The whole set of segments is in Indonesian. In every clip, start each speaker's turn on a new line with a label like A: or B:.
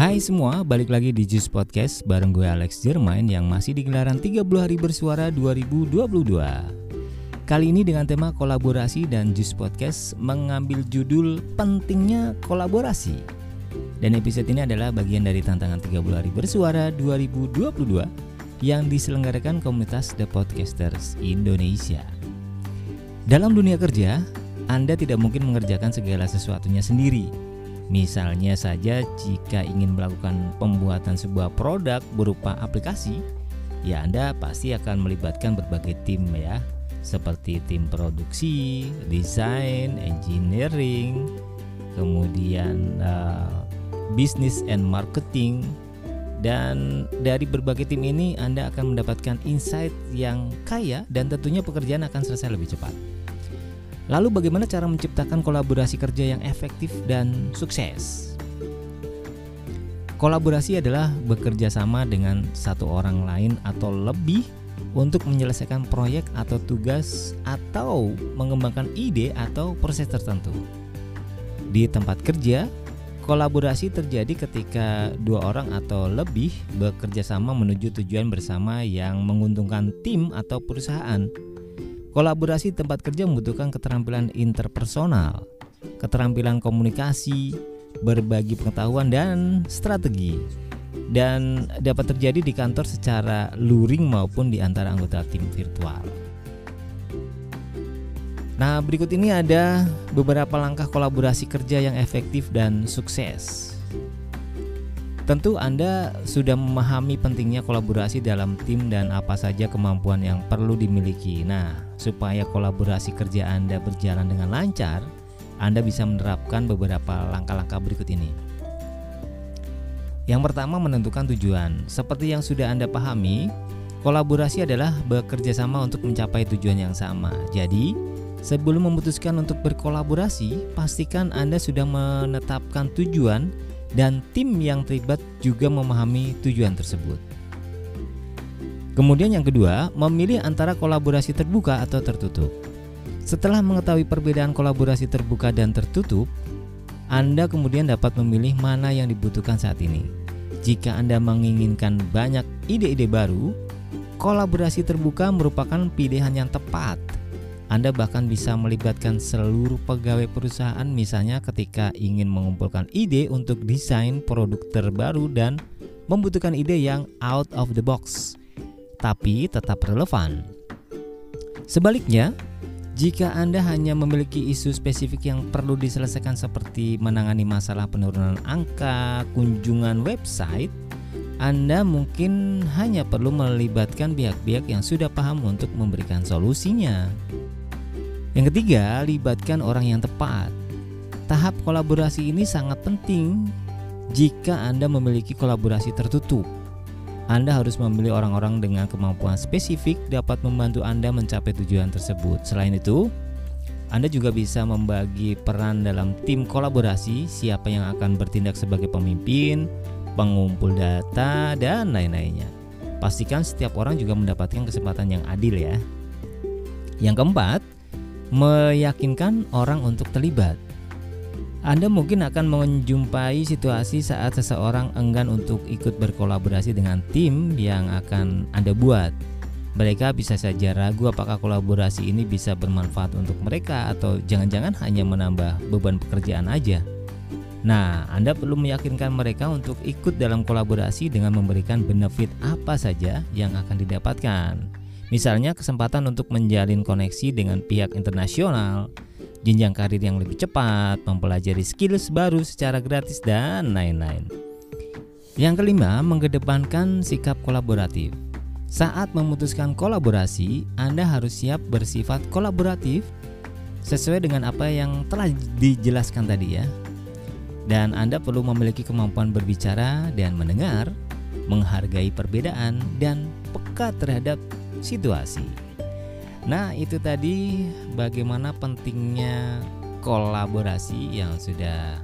A: Hai semua, balik lagi di Juice Podcast bareng gue Alex Jermain yang masih di gelaran 30 hari bersuara 2022. Kali ini dengan tema kolaborasi dan Juice Podcast mengambil judul pentingnya kolaborasi. Dan episode ini adalah bagian dari tantangan 30 hari bersuara 2022 yang diselenggarakan komunitas The Podcasters Indonesia. Dalam dunia kerja, Anda tidak mungkin mengerjakan segala sesuatunya sendiri Misalnya saja jika ingin melakukan pembuatan sebuah produk berupa aplikasi, ya Anda pasti akan melibatkan berbagai tim ya, seperti tim produksi, desain, engineering, kemudian uh, bisnis and marketing, dan dari berbagai tim ini Anda akan mendapatkan insight yang kaya dan tentunya pekerjaan akan selesai lebih cepat. Lalu bagaimana cara menciptakan kolaborasi kerja yang efektif dan sukses? Kolaborasi adalah bekerja sama dengan satu orang lain atau lebih untuk menyelesaikan proyek atau tugas atau mengembangkan ide atau proses tertentu. Di tempat kerja, kolaborasi terjadi ketika dua orang atau lebih bekerja sama menuju tujuan bersama yang menguntungkan tim atau perusahaan. Kolaborasi tempat kerja membutuhkan keterampilan interpersonal, keterampilan komunikasi, berbagi pengetahuan dan strategi. Dan dapat terjadi di kantor secara luring maupun di antara anggota tim virtual. Nah, berikut ini ada beberapa langkah kolaborasi kerja yang efektif dan sukses. Tentu Anda sudah memahami pentingnya kolaborasi dalam tim dan apa saja kemampuan yang perlu dimiliki. Nah, supaya kolaborasi kerja Anda berjalan dengan lancar, Anda bisa menerapkan beberapa langkah-langkah berikut ini. Yang pertama menentukan tujuan. Seperti yang sudah Anda pahami, kolaborasi adalah bekerja sama untuk mencapai tujuan yang sama. Jadi, sebelum memutuskan untuk berkolaborasi, pastikan Anda sudah menetapkan tujuan dan tim yang terlibat juga memahami tujuan tersebut. Kemudian yang kedua, memilih antara kolaborasi terbuka atau tertutup. Setelah mengetahui perbedaan kolaborasi terbuka dan tertutup, Anda kemudian dapat memilih mana yang dibutuhkan saat ini. Jika Anda menginginkan banyak ide-ide baru, kolaborasi terbuka merupakan pilihan yang tepat anda bahkan bisa melibatkan seluruh pegawai perusahaan misalnya ketika ingin mengumpulkan ide untuk desain produk terbaru dan membutuhkan ide yang out of the box tapi tetap relevan. Sebaliknya, jika Anda hanya memiliki isu spesifik yang perlu diselesaikan seperti menangani masalah penurunan angka, kunjungan website, Anda mungkin hanya perlu melibatkan pihak-pihak yang sudah paham untuk memberikan solusinya. Yang ketiga, libatkan orang yang tepat. Tahap kolaborasi ini sangat penting jika Anda memiliki kolaborasi tertutup. Anda harus memilih orang-orang dengan kemampuan spesifik dapat membantu Anda mencapai tujuan tersebut. Selain itu, Anda juga bisa membagi peran dalam tim kolaborasi, siapa yang akan bertindak sebagai pemimpin, pengumpul data, dan lain-lainnya. Pastikan setiap orang juga mendapatkan kesempatan yang adil ya. Yang keempat, meyakinkan orang untuk terlibat. Anda mungkin akan menjumpai situasi saat seseorang enggan untuk ikut berkolaborasi dengan tim yang akan Anda buat. Mereka bisa saja ragu apakah kolaborasi ini bisa bermanfaat untuk mereka atau jangan-jangan hanya menambah beban pekerjaan aja. Nah, Anda perlu meyakinkan mereka untuk ikut dalam kolaborasi dengan memberikan benefit apa saja yang akan didapatkan. Misalnya kesempatan untuk menjalin koneksi dengan pihak internasional, jenjang karir yang lebih cepat, mempelajari skills baru secara gratis dan lain-lain. Yang kelima, mengedepankan sikap kolaboratif. Saat memutuskan kolaborasi, Anda harus siap bersifat kolaboratif sesuai dengan apa yang telah dijelaskan tadi ya. Dan Anda perlu memiliki kemampuan berbicara dan mendengar, menghargai perbedaan dan peka terhadap situasi. Nah, itu tadi bagaimana pentingnya kolaborasi yang sudah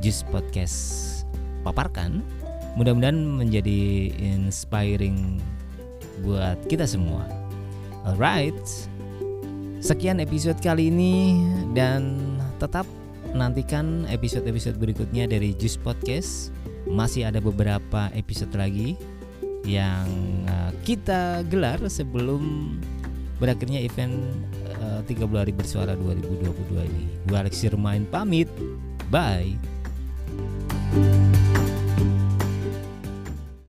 A: Just Podcast paparkan. Mudah-mudahan menjadi inspiring buat kita semua. Alright, sekian episode kali ini dan tetap nantikan episode-episode berikutnya dari Just Podcast masih ada beberapa episode lagi yang uh, kita gelar sebelum berakhirnya event uh, 30 hari bersuara 2022 ini. Gue Alexi Remain pamit. Bye.